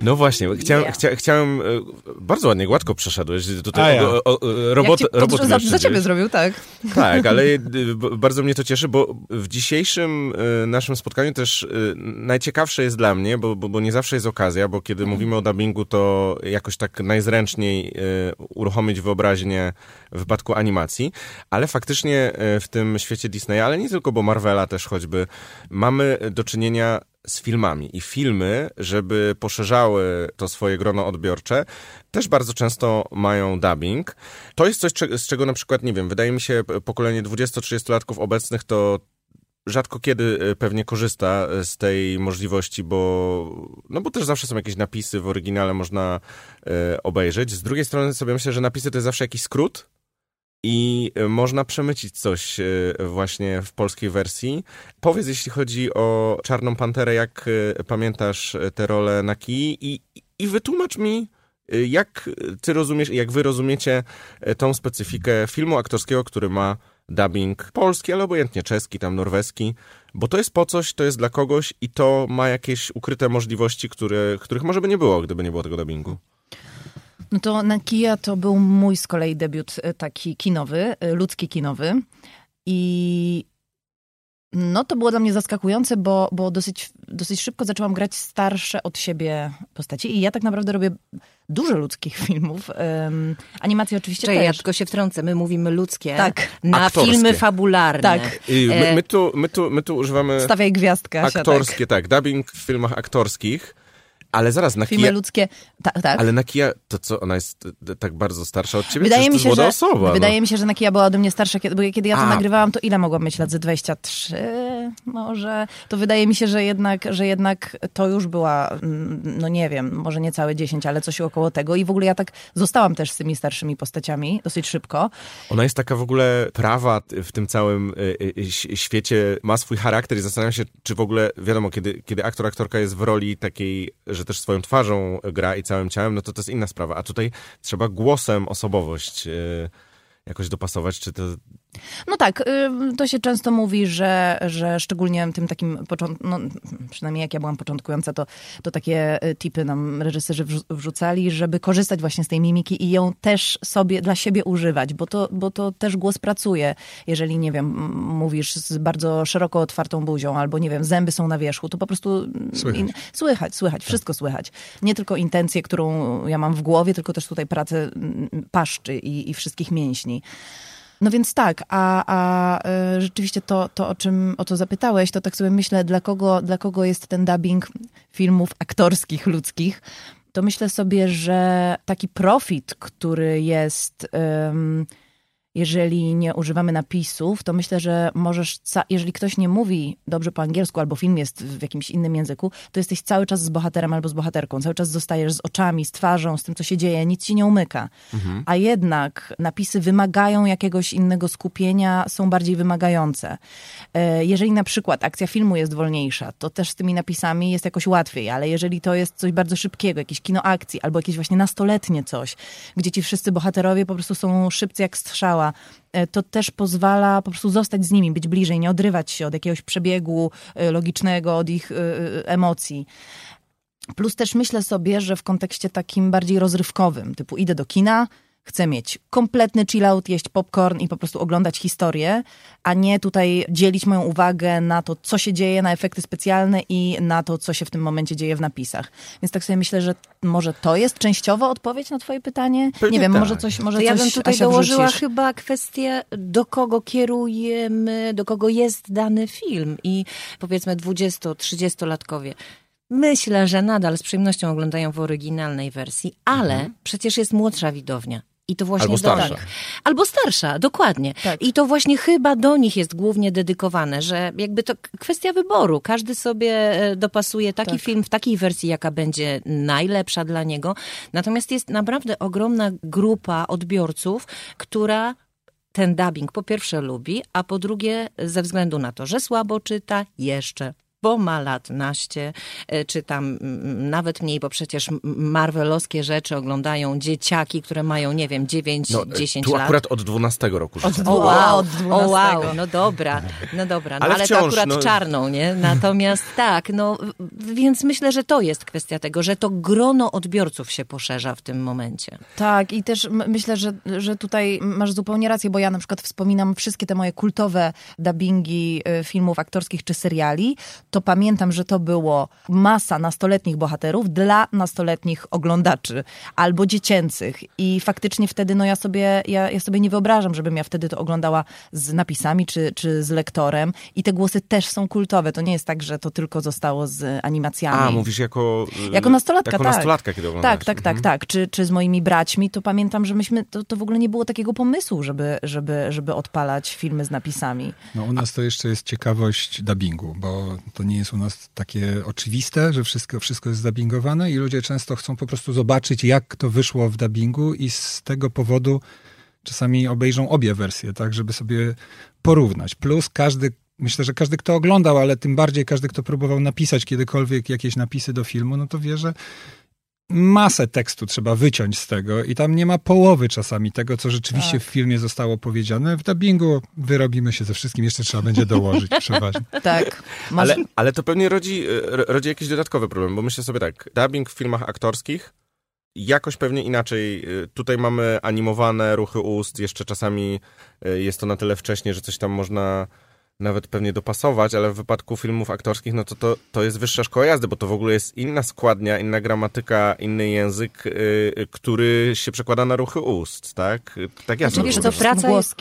No właśnie, chciałem, Yeah. chcia, chciałem, y, bardzo ładnie, gładko przeszedłeś. Tutaj ja. o, o, o, robot, Jak robot za, za ciebie zrobił, tak. Tak, ale b- bardzo mnie to cieszy, bo w dzisiejszym naszym spotkaniu też najciekawsze jest dla mnie, bo, bo, bo nie zawsze jest okazja, bo kiedy mówimy o dubbingu, to jakoś tak najzręczniej uruchomić wyobraźnię w wypadku animacji, ale faktycznie w tym świecie Disneya, ale nie tylko, bo Marvela też choćby, mamy do czynienia z filmami. I filmy, żeby poszerzały to swoje grono odbiorcze, też bardzo często mają dubbing. To jest coś, z czego na przykład, nie wiem, wydaje mi się, pokolenie 20-30-latków obecnych to rzadko kiedy y, pewnie korzysta y, z tej możliwości, bo, no bo też zawsze są jakieś napisy w oryginale, można y, obejrzeć. Z drugiej strony sobie myślę, że napisy to jest zawsze jakiś skrót i y, można przemycić coś y, właśnie w polskiej wersji. Powiedz, jeśli chodzi o Czarną Panterę, jak y, pamiętasz tę rolę na kij i, i wytłumacz mi, jak ty rozumiesz jak wy rozumiecie tą specyfikę filmu aktorskiego, który ma dubbing polski, ale obojętnie czeski, tam norweski, bo to jest po coś, to jest dla kogoś i to ma jakieś ukryte możliwości, które, których może by nie było, gdyby nie było tego dubbingu. No to na Kija to był mój z kolei debiut e, taki kinowy, e, ludzki kinowy. I no to było dla mnie zaskakujące, bo, bo dosyć, dosyć szybko zaczęłam grać starsze od siebie postaci. I ja tak naprawdę robię dużo ludzkich filmów. Um, animacje oczywiście ja też. tylko się wtrącę. My mówimy ludzkie Tak. na Aktorskie. filmy fabularne. Tak. I my, E, my, tu, my, tu, my tu używamy Stawiaj gwiazdkę, aktorskie, tak. dubbing w filmach aktorskich, ale zaraz, na. Filmy kija, ludzkie, tak, tak. ale na kija, to co, ona jest e, tak bardzo starsza od ciebie? Wydaje Przecież mi, to się, jest młoda że, osoba. wydaje no. mi się, że Nakia była ode mnie starsza, kiedy, bo kiedy ja to A. nagrywałam, to ile mogłam mieć lat? Ze 23 może? To wydaje mi się, że jednak, że jednak to już była, mm, no nie wiem, może nie całe 10, ale coś około tego i w ogóle ja tak zostałam też z tymi starszymi postaciami dosyć szybko. Ona jest taka w ogóle prawa w tym całym y, ś- świecie, ma swój charakter i zastanawiam się, czy w ogóle, wiadomo, kiedy, kiedy aktor, aktorka jest w roli takiej, że też swoją twarzą gra i całym ciałem, no to to jest inna sprawa. A tutaj trzeba głosem osobowość y, jakoś dopasować, czy to No tak, to się często mówi, że, że szczególnie tym takim początku, no, przynajmniej jak ja byłam początkująca, to, to takie y, tipy nam reżyserzy wrzu- wrzucali, żeby korzystać właśnie z tej mimiki i ją też sobie, dla siebie używać, bo to, bo to też głos pracuje. Jeżeli, nie wiem, mówisz z bardzo szeroko otwartą buzią, albo nie wiem, zęby są na wierzchu, to po prostu mm, Słychać. in- słychać, słychać, wszystko słychać. Nie tylko intencje, którą ja mam w głowie, tylko też tutaj pracę mm, paszczy i, i wszystkich mięśni. No więc tak, a, a y, rzeczywiście to, to o czym o to zapytałeś, to tak sobie myślę, dla kogo, dla kogo jest ten dubbing filmów aktorskich, ludzkich, to myślę sobie, że taki profit, który jest, ym, jeżeli nie używamy napisów, to myślę, że możesz, jeżeli ktoś nie mówi dobrze po angielsku, albo film jest w jakimś innym języku, to jesteś cały czas z bohaterem albo z bohaterką, cały czas zostajesz z oczami, z twarzą, z tym, co się dzieje, nic ci nie umyka. A jednak napisy wymagają jakiegoś innego skupienia, są bardziej wymagające. E, Jeżeli na przykład akcja filmu jest wolniejsza, to też z tymi napisami jest jakoś łatwiej, ale jeżeli to jest coś bardzo szybkiego, jakieś kino akcji, albo jakieś właśnie nastoletnie coś, gdzie ci wszyscy bohaterowie po prostu są szybcy jak strzała, e, to też pozwala po prostu zostać z nimi, być bliżej, nie odrywać się od jakiegoś przebiegu e, logicznego, od ich e, emocji. Plus też myślę sobie, że w kontekście takim bardziej rozrywkowym, typu idę do kina, chcę mieć kompletny chill-out, jeść popcorn i po prostu oglądać historię, a nie tutaj dzielić moją uwagę na to, co się dzieje, na efekty specjalne i na to, co się w tym momencie dzieje w napisach. Więc tak sobie myślę, że może to jest częściowo odpowiedź na twoje pytanie? Pewnie nie wiem, tak. może coś, może To ja coś bym tutaj Asia, dołożyła wrzucisz. chyba kwestię, do kogo kierujemy, do kogo jest dany film. I powiedzmy 20-30-latkowie. Myślę, że nadal z przyjemnością oglądają w oryginalnej wersji, ale przecież jest młodsza widownia. I to właśnie Albo do starsza. nich. Albo starsza, dokładnie. Tak. I to właśnie chyba do nich jest głównie dedykowane, że jakby to kwestia wyboru. Każdy sobie e, dopasuje taki Tak. film w takiej wersji, jaka będzie najlepsza dla niego. Natomiast jest naprawdę ogromna grupa odbiorców, która ten dubbing po pierwsze lubi, a po drugie ze względu na to, że słabo czyta, jeszcze bo ma lat naście, e, czy tam nawet mniej, bo przecież marvelowskie rzeczy oglądają dzieciaki, które mają, nie wiem, 9, No, 10 tu lat. akurat od 12 roku życia. O wow, Od o 12. wow, no dobra, no dobra, no Ale ale, wciąż, to akurat no- czarną, nie? Natomiast tak, no więc myślę, że to jest kwestia tego, że to grono odbiorców się poszerza w tym momencie. Tak, i też myślę, że, że tutaj masz zupełnie rację, bo ja na przykład wspominam wszystkie te moje kultowe dubbingi y, filmów aktorskich czy seriali, to pamiętam, że to było masa nastoletnich bohaterów dla nastoletnich oglądaczy albo dziecięcych. I faktycznie wtedy, no ja sobie, ja, ja sobie nie wyobrażam, żebym ja wtedy to oglądała z napisami czy, czy z lektorem. I te głosy też są kultowe. To nie jest tak, że to tylko zostało z animacjami. A, mówisz jako... y, Jako nastolatka, jako tak. nastolatka, kiedy oglądasz. Tak, tak, tak, Mhm. tak. Czy, czy z moimi braćmi, to pamiętam, że myśmy, to, to w ogóle nie było takiego pomysłu, żeby, żeby, żeby odpalać filmy z napisami. No u nas to jeszcze jest ciekawość dubbingu, bo to nie jest u nas takie oczywiste, że wszystko, wszystko jest dubbingowane i ludzie często chcą po prostu zobaczyć, jak to wyszło w dubbingu i z tego powodu czasami obejrzą obie wersje, tak, żeby sobie porównać. Plus każdy, myślę, że każdy, kto oglądał, ale tym bardziej każdy, kto próbował napisać kiedykolwiek jakieś napisy do filmu, no to wie, że masę tekstu trzeba wyciąć z tego i tam nie ma połowy czasami tego, co rzeczywiście Tak. w filmie zostało powiedziane. W dubbingu wyrobimy się ze wszystkim, jeszcze trzeba będzie dołożyć przeważnie. Tak. Masz, Ale, ale to pewnie rodzi, ro- rodzi jakiś dodatkowy problem, bo myślę sobie tak, dubbing w filmach aktorskich jakoś pewnie inaczej. Y, Tutaj mamy animowane ruchy ust, jeszcze czasami y, jest to na tyle wcześnie, że coś tam można nawet pewnie dopasować, ale w wypadku filmów aktorskich, no to, to to jest wyższa szkoła jazdy, bo to w ogóle jest inna składnia, inna gramatyka, inny język, y, y, który się przekłada na ruchy ust, tak? Tak ja to wiesz co, rozumiem. praca jest-.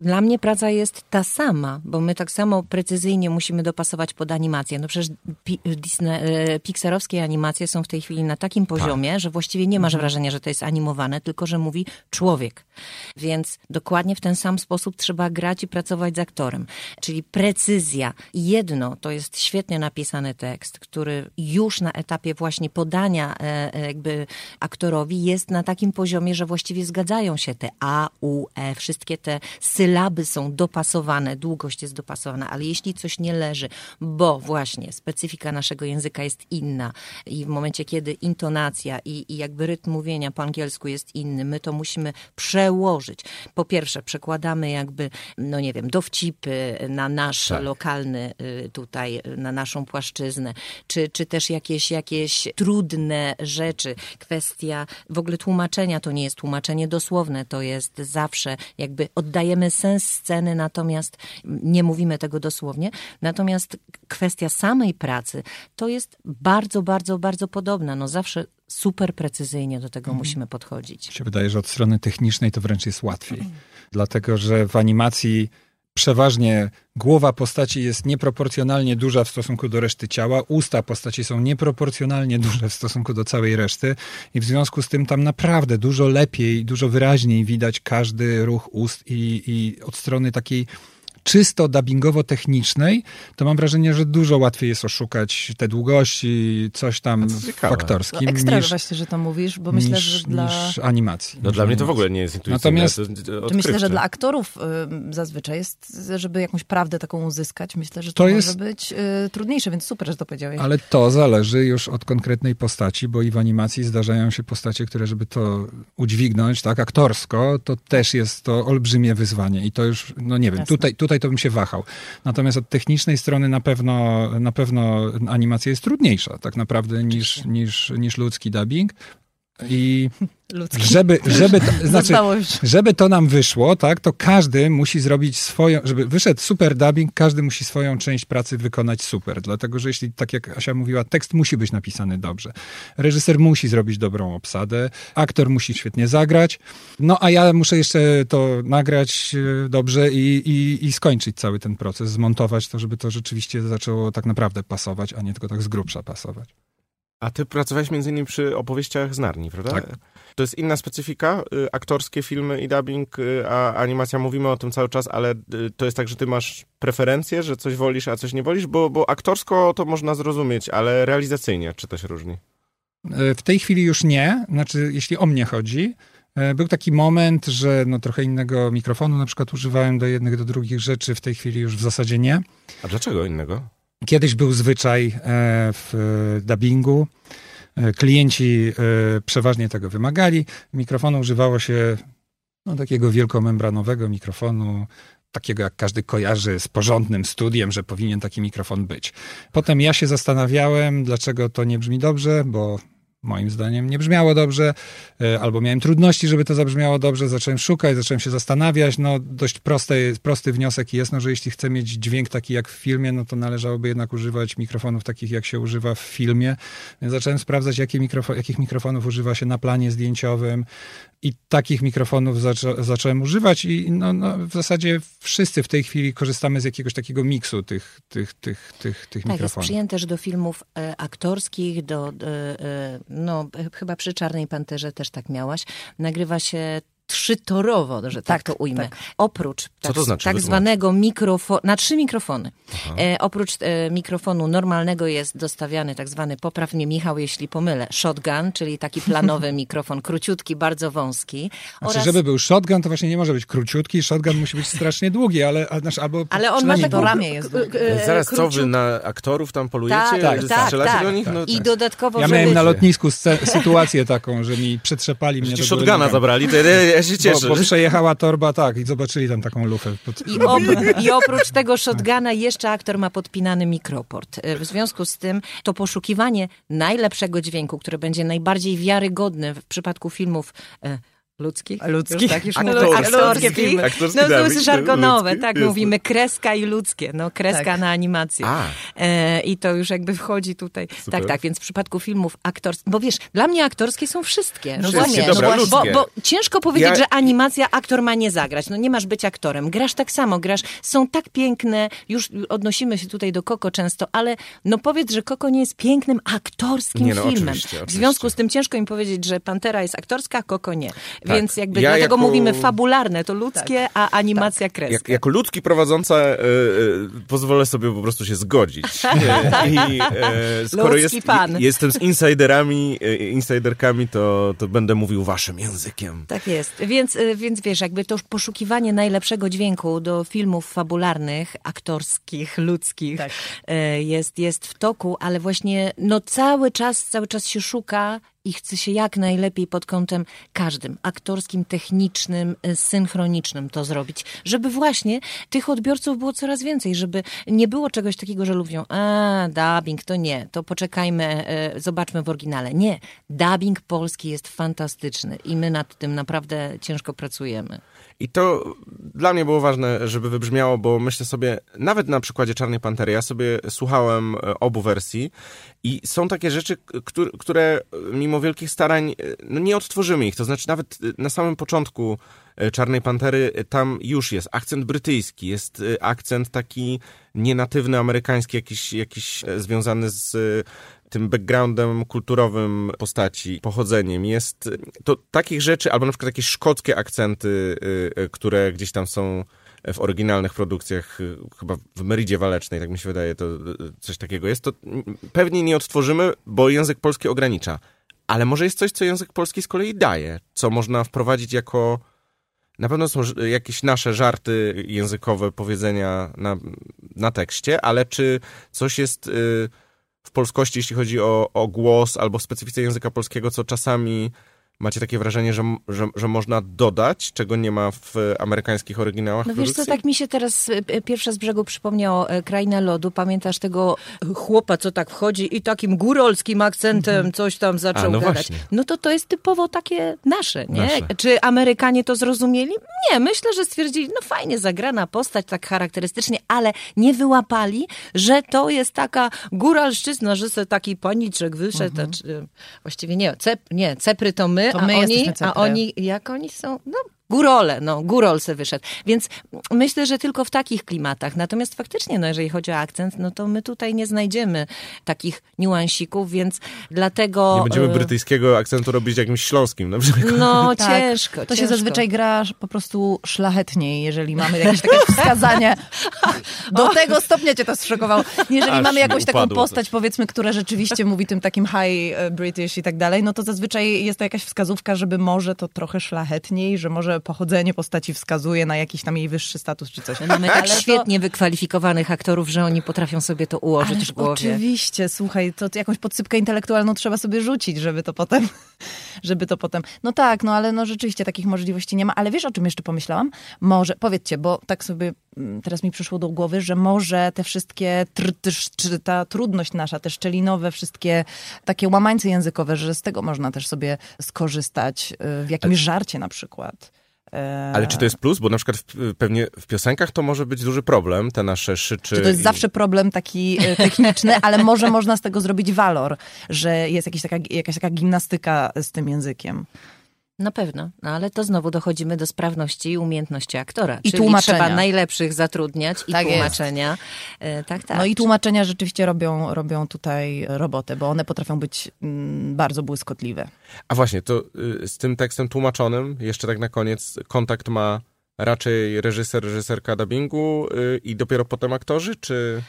Dla mnie praca jest ta sama, bo my tak samo precyzyjnie musimy dopasować pod animację. No przecież pi- Disney, e, pixarowskie animacje są w tej chwili na takim poziomie, że właściwie nie masz wrażenia, że to jest animowane, tylko że mówi człowiek. Więc dokładnie w ten sam sposób trzeba grać i pracować z aktorem. Czyli czyli precyzja. Jedno, to jest świetnie napisany tekst, który już na etapie właśnie podania e, e, jakby aktorowi jest na takim poziomie, że właściwie zgadzają się te A, U, E, wszystkie te sylaby są dopasowane, długość jest dopasowana, ale jeśli coś nie leży, bo właśnie specyfika naszego języka jest inna i w momencie, kiedy intonacja i, i jakby rytm mówienia po angielsku jest inny, my to musimy przełożyć. Po pierwsze, przekładamy jakby, no nie wiem, dowcipy na nasz Tak. lokalny y, tutaj, y, na naszą płaszczyznę, czy, czy też jakieś, jakieś trudne rzeczy. Kwestia w ogóle tłumaczenia to nie jest tłumaczenie dosłowne, to jest zawsze jakby oddajemy sens sceny, natomiast nie mówimy tego dosłownie. Natomiast kwestia samej pracy to jest bardzo, bardzo, bardzo podobna. No zawsze super precyzyjnie do tego musimy podchodzić. Mi się wydaje, że od strony technicznej to wręcz jest łatwiej. Dlatego, że w animacji przeważnie głowa postaci jest nieproporcjonalnie duża w stosunku do reszty ciała, usta postaci są nieproporcjonalnie duże w stosunku do całej reszty i w związku z tym tam naprawdę dużo lepiej, dużo wyraźniej widać każdy ruch ust i, i od strony takiej czysto dubbingowo-technicznej, to mam wrażenie, że dużo łatwiej jest oszukać te długości, coś tam A co w ciekawe. aktorskim No, ekstra niż, właśnie, że to mówisz, bo myślę, niż, że dla... niż animacji. No niż dla mnie to w ogóle nie jest intuicyjne. Natomiast- to, To odkrywcze. myślę, że dla aktorów y, zazwyczaj jest, żeby jakąś prawdę taką uzyskać, myślę, że to, To może jest- być y, trudniejsze, więc super, że to powiedziałeś. Ale to zależy już od konkretnej postaci, bo i w animacji zdarzają się postacie, które żeby to udźwignąć, tak, aktorsko, to też jest to olbrzymie wyzwanie i to już, no nie wiem, Jasne. tutaj, tutaj to bym się wahał. Natomiast od technicznej strony na pewno, na pewno animacja jest trudniejsza tak naprawdę niż, niż, niż ludzki dubbing. I Ludzki. żeby, żeby to, znaczy, żeby to nam wyszło, tak, to każdy musi zrobić swoją, żeby wyszedł super dubbing, każdy musi swoją część pracy wykonać super. Dlatego, że jeśli, tak jak Asia mówiła, tekst musi być napisany dobrze. Reżyser musi zrobić dobrą obsadę, aktor musi świetnie zagrać, no a ja muszę jeszcze to nagrać e, dobrze i, i, i skończyć cały ten proces, zmontować to, żeby to rzeczywiście zaczęło tak naprawdę pasować, a nie tylko tak z grubsza pasować. A ty pracowałeś między innymi przy opowieściach z Narni, prawda? Tak. To jest inna specyfika, y, aktorskie filmy i dubbing, y, a animacja, mówimy o tym cały czas, ale y, to jest tak, że ty masz preferencje, że coś wolisz, a coś nie wolisz, bo, bo aktorsko to można zrozumieć, ale realizacyjnie czy to się różni? E, W tej chwili już nie, znaczy jeśli o mnie chodzi. E, Był taki moment, że no trochę innego mikrofonu na przykład używałem do jednych, do drugich rzeczy, w tej chwili już w zasadzie nie. A dlaczego innego? Kiedyś był zwyczaj e, w e, dubbingu. E, Klienci przeważnie tego wymagali. Mikrofonu używało się no, takiego wielkomembranowego mikrofonu, takiego jak każdy kojarzy z porządnym studiem, że powinien taki mikrofon być. Potem ja się zastanawiałem, dlaczego to nie brzmi dobrze, bo moim zdaniem nie brzmiało dobrze, e, albo miałem trudności, żeby to zabrzmiało dobrze, zacząłem szukać, zacząłem się zastanawiać, no dość prosty, prosty wniosek jest, no, że jeśli chcę mieć dźwięk taki jak w filmie, no to należałoby jednak używać mikrofonów takich, jak się używa w filmie, więc zacząłem sprawdzać, jakie mikrofo- jakich mikrofonów używa się na planie zdjęciowym i takich mikrofonów zaczą- zacząłem używać i no, no, w zasadzie wszyscy w tej chwili korzystamy z jakiegoś takiego miksu tych, tych, tych, tych, tych Tak, jest mikrofonów. przyjęte też do filmów e, aktorskich, do, e, no chyba przy Czarnej Panterze też tak miałaś, nagrywa się trzytorowo, że tak, Tak, to ujmę. tak. Oprócz tak, to znaczy? tak zwanego mikrofonu, na trzy mikrofony. E, oprócz e, mikrofonu normalnego jest dostawiany tak zwany, popraw mnie Michał, jeśli pomylę, shotgun, czyli taki planowy mikrofon, króciutki, bardzo wąski. Znaczy, żeby był shotgun, to właśnie nie może być króciutki, shotgun musi być strasznie długi, ale znaczy, albo ale on ma to ramię jest długie. e, Zaraz co, wy na aktorów tam polujecie? Tak, tak, Że tak, tak. do nich? No, I tak. dodatkowo, Ja żeby... miałem na lotnisku sytuację taką, że mi przetrzepali mnie do shotguna zabrali, to ja, się cieszę. Bo, bo przejechała torba, tak, i zobaczyli tam taką lufę. Pod... I, I oprócz tego shotguna jeszcze aktor ma podpinany mikroport. E, W związku z tym to poszukiwanie najlepszego dźwięku, który będzie najbardziej wiarygodny w przypadku filmów e, ludzkich. Ludzkich. Tak, już Aktorskie. mówię, aktorskich. Filmy. Aktorski No to jest żargonowe, ludzki, tak, jasne. mówimy kreska i ludzkie. No kreska Tak. na animację. E, I to już jakby wchodzi tutaj. Super. Tak, tak, więc w przypadku filmów aktorskich, bo wiesz, dla mnie aktorskie są wszystkie. No? Wszystkie, dobra, bo, bo, bo ciężko powiedzieć, Ja- że animacja aktor ma nie zagrać. No nie masz być aktorem. Grasz tak samo, grasz. Są tak piękne, już odnosimy się tutaj do Koko często, ale no powiedz, że Koko nie jest pięknym aktorskim Nie, no, filmem. oczywiście, W oczywiście. związku z tym ciężko im powiedzieć, że Pantera jest aktorska, a Koko nie. Więc jakby Ja dlatego jako- mówimy fabularne, to ludzkie, a animacja kreska. Jak, jako ludzki prowadząca e, e, pozwolę sobie po prostu się zgodzić. E, I e, skoro Ludzki jest, pan. jestem z insiderami, e, insiderkami, to, to będę mówił waszym językiem. Tak jest. Więc, y, więc wiesz, jakby to poszukiwanie najlepszego dźwięku do filmów fabularnych, aktorskich, ludzkich Tak. y, jest, jest w toku, ale właśnie no cały czas, cały czas się szuka i chce się jak najlepiej pod kątem każdym, aktorskim, technicznym, y, synchronicznym to zrobić, żeby właśnie tych odbiorców było coraz więcej, żeby nie było czegoś takiego, że lubią, a dubbing to nie, to poczekajmy, y, zobaczmy w oryginale. Nie, dubbing polski jest fantastyczny i my nad tym naprawdę ciężko pracujemy. I to dla mnie było ważne, żeby wybrzmiało, bo myślę sobie, nawet na przykładzie Czarnej Pantery, ja sobie słuchałem e, obu wersji i są takie rzeczy, które, które mimo wielkich starań, e, no nie odtworzymy ich. To znaczy nawet e, na samym początku Czarnej Pantery tam już jest akcent brytyjski, jest akcent taki nienatywny, amerykański, jakiś, jakiś związany z tym backgroundem kulturowym postaci, pochodzeniem. Jest to takich rzeczy, albo na przykład jakieś szkockie akcenty, y, y, które gdzieś tam są w oryginalnych produkcjach, y, chyba w Meridzie Walecznej, tak mi się wydaje, to coś takiego jest. To pewnie nie odtworzymy, bo język polski ogranicza. Ale może jest coś, co język polski z kolei daje, co można wprowadzić jako... Na pewno są jakieś nasze żarty językowe, powiedzenia na, na tekście, ale czy coś jest w polskości, jeśli chodzi o, o głos albo specyfikę języka polskiego, co czasami macie takie wrażenie, że, że, że można dodać, czego nie ma w amerykańskich oryginałach No wiesz co, tak mi się teraz e, e, pierwsza z brzegu przypomniało e, Kraina Lodu. Pamiętasz tego chłopa, co tak wchodzi i takim górolskim akcentem coś tam zaczął A, no gadać. właśnie. No to to jest typowo takie nasze, nie? Nasze. Czy Amerykanie to zrozumieli? Nie, myślę, że stwierdzili, no fajnie zagrana postać, tak charakterystycznie, ale nie wyłapali, że to jest taka góralszczyzna, że se taki paniczek wyszedł, a czy, właściwie nie, cep, nie, cepry to my, To a, my oni, jesteśmy a oni, jak oni są? No Górole, no, górol se wyszedł. Więc myślę, że tylko w takich klimatach. Natomiast faktycznie, no, jeżeli chodzi o akcent, no to my tutaj nie znajdziemy takich niuansików, więc dlatego... Nie będziemy e, brytyjskiego akcentu robić jakimś śląskim na przykład. No, Tak. ciężko, To się ciężko. zazwyczaj gra po prostu szlachetniej, jeżeli mamy jakieś takie wskazanie. Do tego stopnia cię to zszokowało. Jeżeli Aż mamy jakąś taką postać, powiedzmy, która rzeczywiście mówi tym takim high e, British i tak dalej, no to zazwyczaj jest to jakaś wskazówka, żeby może to trochę szlachetniej, że może pochodzenie postaci wskazuje na jakiś tam jej wyższy status czy coś. My mamy tak Ale to- świetnie wykwalifikowanych aktorów, że oni potrafią sobie to ułożyć Ależ w głowie. oczywiście, słuchaj, to jakąś podsypkę intelektualną trzeba sobie rzucić, żeby to potem, żeby to potem, no tak, no ale no rzeczywiście takich możliwości nie ma, ale wiesz o czym jeszcze pomyślałam? Może, powiedzcie, bo tak sobie mm, teraz mi przyszło do głowy, że może te wszystkie, tr, tr, czy ta trudność nasza, te szczelinowe, wszystkie takie łamańce językowe, że z tego można też sobie skorzystać y, w jakimś żarcie na przykład. E, Ale czy to jest plus? Bo na przykład w, pewnie w piosenkach to może być duży problem, te nasze szyczy. Czy to jest i- zawsze problem taki e, techniczny, ale może można z tego zrobić walor, że jest jakaś taka, jakaś taka gimnastyka z tym językiem. Na pewno, no ale to znowu dochodzimy do sprawności i umiejętności aktora. I czyli tłumaczenia. trzeba najlepszych zatrudniać i Tak tłumaczenia. E, Tak, tak. No i tłumaczenia rzeczywiście robią, robią tutaj robotę, bo one potrafią być mm, bardzo błyskotliwe. A właśnie, to y, z tym tekstem tłumaczonym, jeszcze tak na koniec, kontakt ma raczej reżyser, reżyserka dubbingu y, i dopiero potem aktorzy, czy...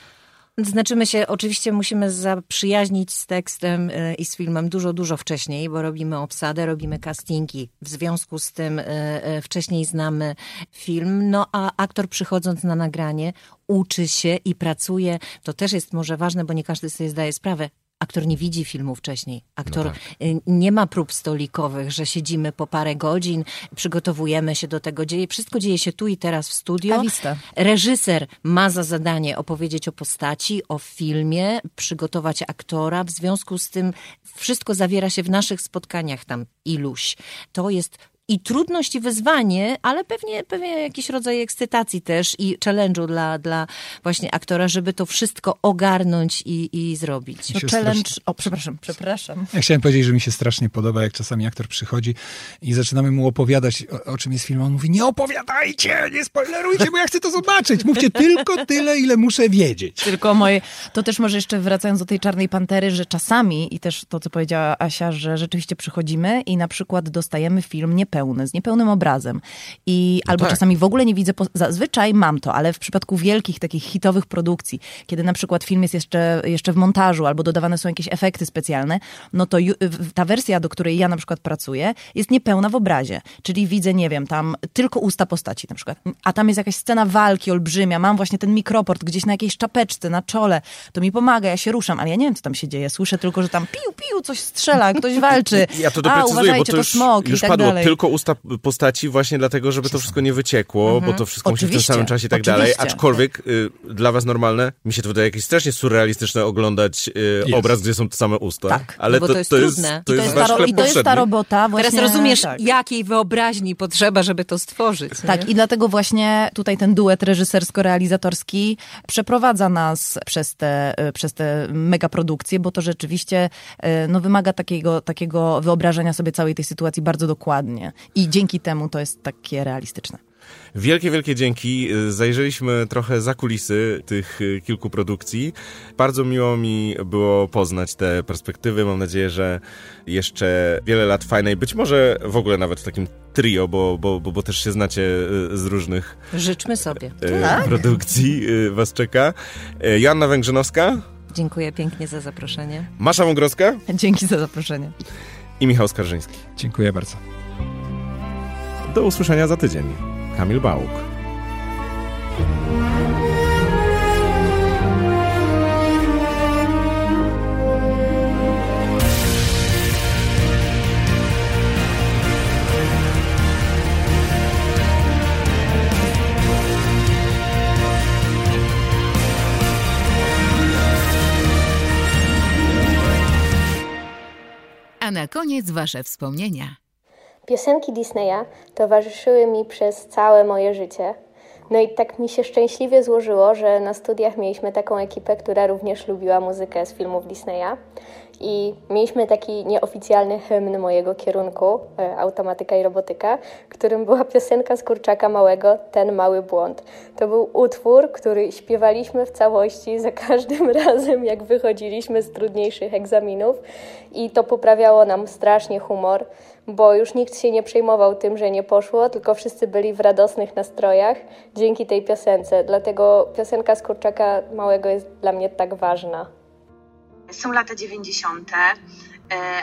Znaczy my się oczywiście musimy zaprzyjaźnić z tekstem e, i z filmem dużo, dużo wcześniej, bo robimy obsadę, robimy castingi. W związku z tym e, e, wcześniej znamy film, no a aktor przychodząc na nagranie uczy się i pracuje. To też jest może ważne, bo nie każdy sobie zdaje sprawę. Aktor nie widzi filmu wcześniej. Aktor No tak. y, nie ma prób stolikowych, że siedzimy po parę godzin, przygotowujemy się do tego. Dzieje, wszystko dzieje się tu i teraz w studio. Reżyser ma za zadanie opowiedzieć o postaci, o filmie, przygotować aktora. W związku z tym wszystko zawiera się w naszych spotkaniach tam iluś. To jest i trudność, i wyzwanie, ale pewnie, pewnie jakiś rodzaj ekscytacji też i challenge'u dla, dla właśnie aktora, żeby to wszystko ogarnąć i, i zrobić. Challenge... strasznie- O, przepraszam, przepraszam. Ja chciałem powiedzieć, że mi się strasznie podoba, jak czasami aktor przychodzi i zaczynamy mu opowiadać, o, o czym jest film. a On mówi, nie opowiadajcie, nie spoilerujcie, bo ja chcę to zobaczyć. Mówcie tylko tyle, ile muszę wiedzieć. Tylko moje. To też może jeszcze wracając do tej czarnej pantery, że czasami, i też to, co powiedziała Asia, że rzeczywiście przychodzimy i na przykład dostajemy film niepełny, niepełny, z niepełnym obrazem. I albo tak. czasami w ogóle nie widzę, zazwyczaj mam to, ale w przypadku wielkich, takich hitowych produkcji, kiedy na przykład film jest jeszcze, jeszcze w montażu albo dodawane są jakieś efekty specjalne, no to ju, ta wersja, do której ja na przykład pracuję, jest niepełna w obrazie. Czyli widzę, nie wiem, tam tylko usta postaci na przykład, a tam jest jakaś scena walki olbrzymia, mam właśnie ten mikroport gdzieś na jakiejś czapeczce, na czole, to mi pomaga, ja się ruszam, ale ja nie wiem, co tam się dzieje. Słyszę tylko, że tam piu, piu, coś strzela, ktoś walczy. Ja to a, doprecyzuję, bo uważajcie, to już, smok już i tak padło dalej. tylko usta postaci właśnie dlatego, żeby to wszystko nie wyciekło, bo to wszystko musi w tym Oczywiście, samym czasie i tak dalej. oczywiście. Aczkolwiek y, dla was normalne, mi się to wydaje jakieś strasznie surrealistyczne oglądać y, obraz, gdzie są te same usta. Tak, ale no bo to, to jest to jest, trudne. to I to jest, I to jest ta robota właśnie. Teraz rozumiesz, tak. jakiej wyobraźni potrzeba, żeby to stworzyć. Tak, nie? i dlatego właśnie tutaj ten duet reżysersko-realizatorski przeprowadza nas przez te, e, przez te megaprodukcje, bo to rzeczywiście e, no, wymaga takiego, takiego wyobrażenia sobie całej tej sytuacji bardzo dokładnie. I dzięki temu to jest takie realistyczne. Wielkie, wielkie dzięki. Zajrzeliśmy trochę za kulisy tych y, kilku produkcji. Bardzo miło mi było poznać te perspektywy. Mam nadzieję, że jeszcze wiele lat fajnej, być może w ogóle nawet w takim trio, bo, bo, bo, bo też się znacie y, z różnych Życzmy sobie. y, produkcji y, was czeka. Joanna Węgrzynowska, Dziękuję pięknie za zaproszenie. Masza Wągrowska Dzięki za zaproszenie. i Michał Skarżyński. Dziękuję bardzo. Do usłyszenia za tydzień. Kamil Bałuk. A na koniec Wasze wspomnienia. Piosenki Disneya towarzyszyły mi przez całe moje życie. No i tak mi się szczęśliwie złożyło, że na studiach mieliśmy taką ekipę, która również lubiła muzykę z filmów Disneya. I mieliśmy taki nieoficjalny hymn mojego kierunku, e, automatyka i robotyka, którym była piosenka z Kurczaka Małego, Ten Mały Błąd. To był utwór, który śpiewaliśmy w całości za każdym razem, jak wychodziliśmy z trudniejszych egzaminów i to poprawiało nam strasznie humor, bo już nikt się nie przejmował tym, że nie poszło, tylko wszyscy byli w radosnych nastrojach dzięki tej piosence. Dlatego piosenka z Kurczaka Małego jest dla mnie tak ważna. Są lata 90., e,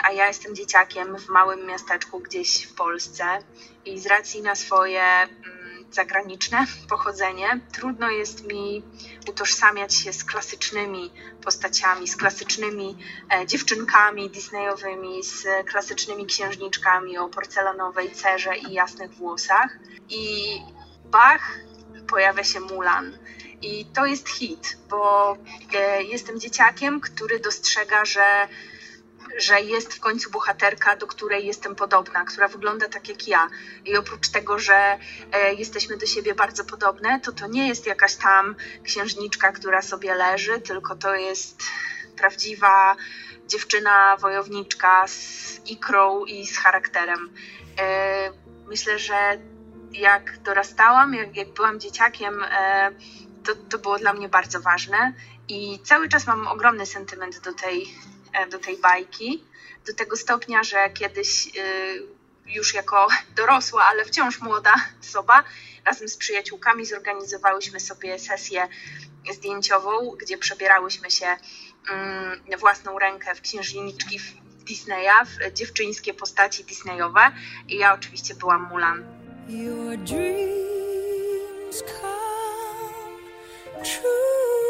a ja jestem dzieciakiem w małym miasteczku gdzieś w Polsce i z racji na swoje mm, zagraniczne pochodzenie trudno jest mi utożsamiać się z klasycznymi postaciami, z klasycznymi e, dziewczynkami disneyowymi, z klasycznymi księżniczkami o porcelanowej cerze i jasnych włosach. I Bach pojawia się Mulan. I to jest hit, bo e, jestem dzieciakiem, który dostrzega, że, że jest w końcu bohaterka, do której jestem podobna, która wygląda tak jak ja. I oprócz tego, że e, jesteśmy do siebie bardzo podobne, to to nie jest jakaś tam księżniczka, która sobie leży, tylko to jest prawdziwa dziewczyna, wojowniczka z ikrą i z charakterem. E, myślę, że jak dorastałam, jak, jak byłam dzieciakiem, e, to, to było dla mnie bardzo ważne i cały czas mam ogromny sentyment do tej, do tej bajki, do tego stopnia, że kiedyś e, już jako dorosła, ale wciąż młoda osoba, razem z przyjaciółkami zorganizowałyśmy sobie sesję zdjęciową, gdzie przebierałyśmy się mm, własną rękę w księżniczki Disneya, w dziewczyńskie postaci Disneyowe i ja oczywiście byłam Mulan. Your dreams come true.